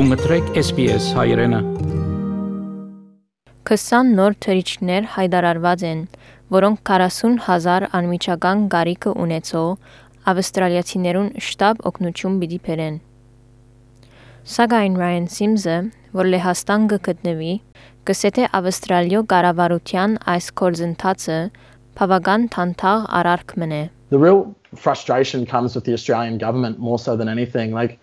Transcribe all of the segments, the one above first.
Դու մտրեք SPS հայրենը։ 20 նոր թրիչքներ հայտարարված են, որոնք 40000 անմիջական գարիկը ունեցող ավստրալիացիներուն շտաբ օգնություն պիտի բերեն։ Սակայն Ryan Sims-ը, որ Լեհաստան գտնվի, գսե թե Ավստրալիո կառավարության այս կորզընթացը բավական թանթաղ արարք մնե։ The real frustration comes with the Australian government more so than anything. Like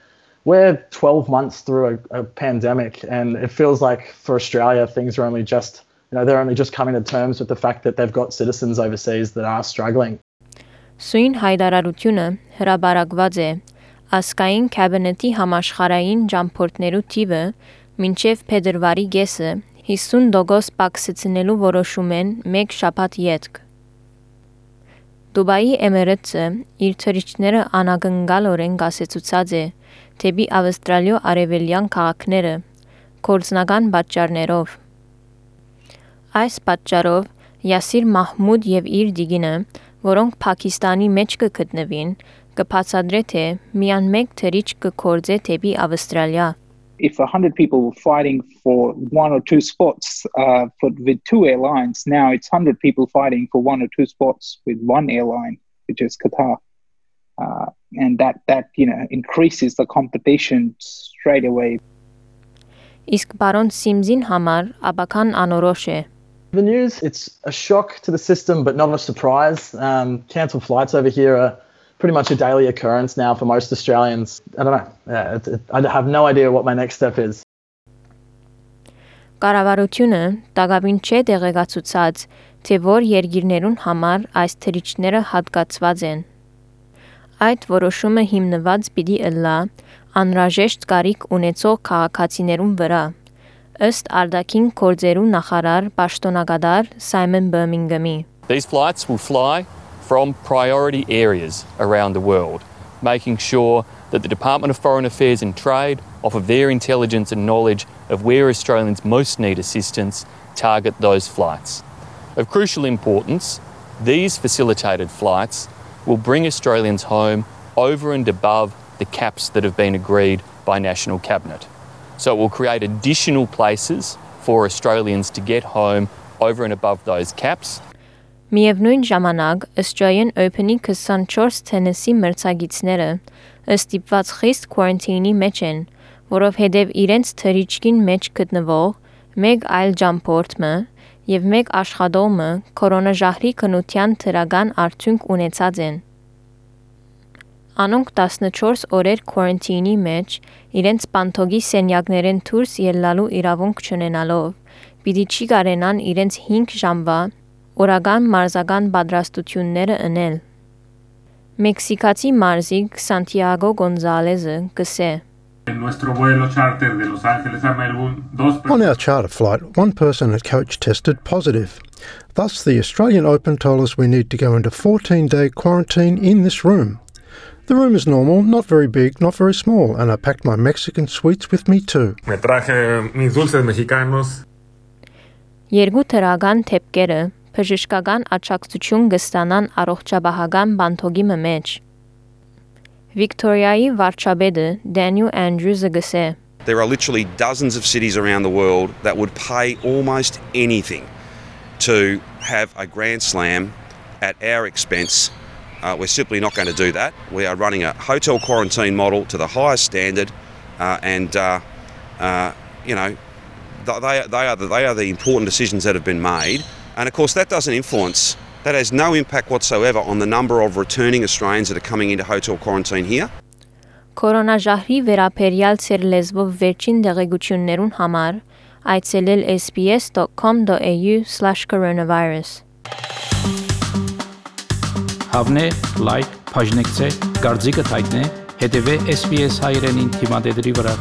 we're 12 months through a, a, pandemic and it feels like for Australia things are only just you know they're only just coming to terms with the fact that they've got citizens overseas that are struggling. Սույն հայտարարությունը հրաբարակված է ասկային կաբինետի համաշխարային ջամփորդներու թիվը մինչև փետրվարի գեսը 50% պակսեցնելու որոշում են մեկ շաբաթ յետք։ Դուբայի Էմիրեթսը իր թրիչները անագնգալորեն գասեցուցած է թեպի Ավստրալիո արևելյան քաղաքները կորցնական պատճառներով։ Այս պատճառով Յասիր Մահմուդ եւ իր դիգինը, որոնք Փակիստանի մեջ կգտնվին, կբացատրե թե միան մեկ թրիչ կկործե թեպի Ավստրալիա։ if 100 people were fighting for one or two spots uh, for, with two airlines, now it's 100 people fighting for one or two spots with one airline, which is Qatar. Uh, and that, that, you know, increases the competition straight away. Իսկ բարոն Սիմզին համար աբական անորոշ է։ The news, it's a shock to the system, but not a surprise. Um, cancelled flights over here are pretty much a daily occurrence now for most Australians. I don't know. Yeah, it, it, I have no idea what my next step is. Կառավարությունը տակավին չէ տեղեկացուցած, թե որ երկիրներուն համար այս թրիչները հատկացված են։ Այդ որոշումը հիմնված պիտի ըլլա անրաժեշտ կարիք ունեցող քաղաքացիներուն վրա։ Ըստ Արդակին կորձերու նախարար Պաշտոնակատար Սայմոն Բերմինգհամի These flights will fly from priority areas around the world, making sure that the Department of Foreign Affairs and Trade, off of their intelligence and knowledge of where Australians most need assistance, target those flights. Of crucial importance, these facilitated flights will bring Australians home over and above the caps that have been agreed by National Cabinet. So it will create additional places for Australians to get home over and above those caps Միևնույն ժամանակ Australian Open-ի 24 թենիսի մրցակիցները ստիպված խիստ quarantine-ի մեջ են, որովհետև իրենց թրիչքին մեջ գտնվող մեկ այլ ջամփորդը եւ մեկ աշխատողը կորոնաժահրի քնության թրական արդյունք ունեցած են։ Անոնք 14 օրեր quarantine-ի մեջ իրենց պանթոգի սենյակներեն դուրս ելնալու իրավունք չունենալով, պիտի չի կարենան իրենց 5 ժամվա օրական մարզական պատրաստությունները øնել։ Մեքսիկացի մարզիկ Սանտիագո Գոնզալեզը գսե On our charter flight, one person at coach tested positive. Thus, the Australian Open told us we need to go into 14 day quarantine in this room. The room is normal, not very big, not very small, and I packed my Mexican sweets with me too. Me traje mis dulces mexicanos. Երկու թրական թեփկերը բժշկական աջակցություն կստանան առողջապահական բանթոգի մեջ։ Վիկտորիայի վարչապետը Daniel Andrews-ը գսե There are literally dozens of cities around the world that would pay almost anything to have a Grand Slam at our expense. Uh, we're simply not going to do that. We are running a hotel quarantine model to the highest standard, uh, and uh, uh you know they, they, are the, they are the important decisions that have been made. And of course, that doesn't influence, that has no impact whatsoever on the number of returning Australians that are coming into hotel quarantine here. Կորոնաժահրի վերապերյալ ցեր լեզվով վերջին դեղեցություններուն համար այցելել sbs.com.au/coronavirus Հավնե, լայք, բաժնեկցե, դարձիկը թայտնե, հետեւե SBS հայրենին թիմադեդի վրա։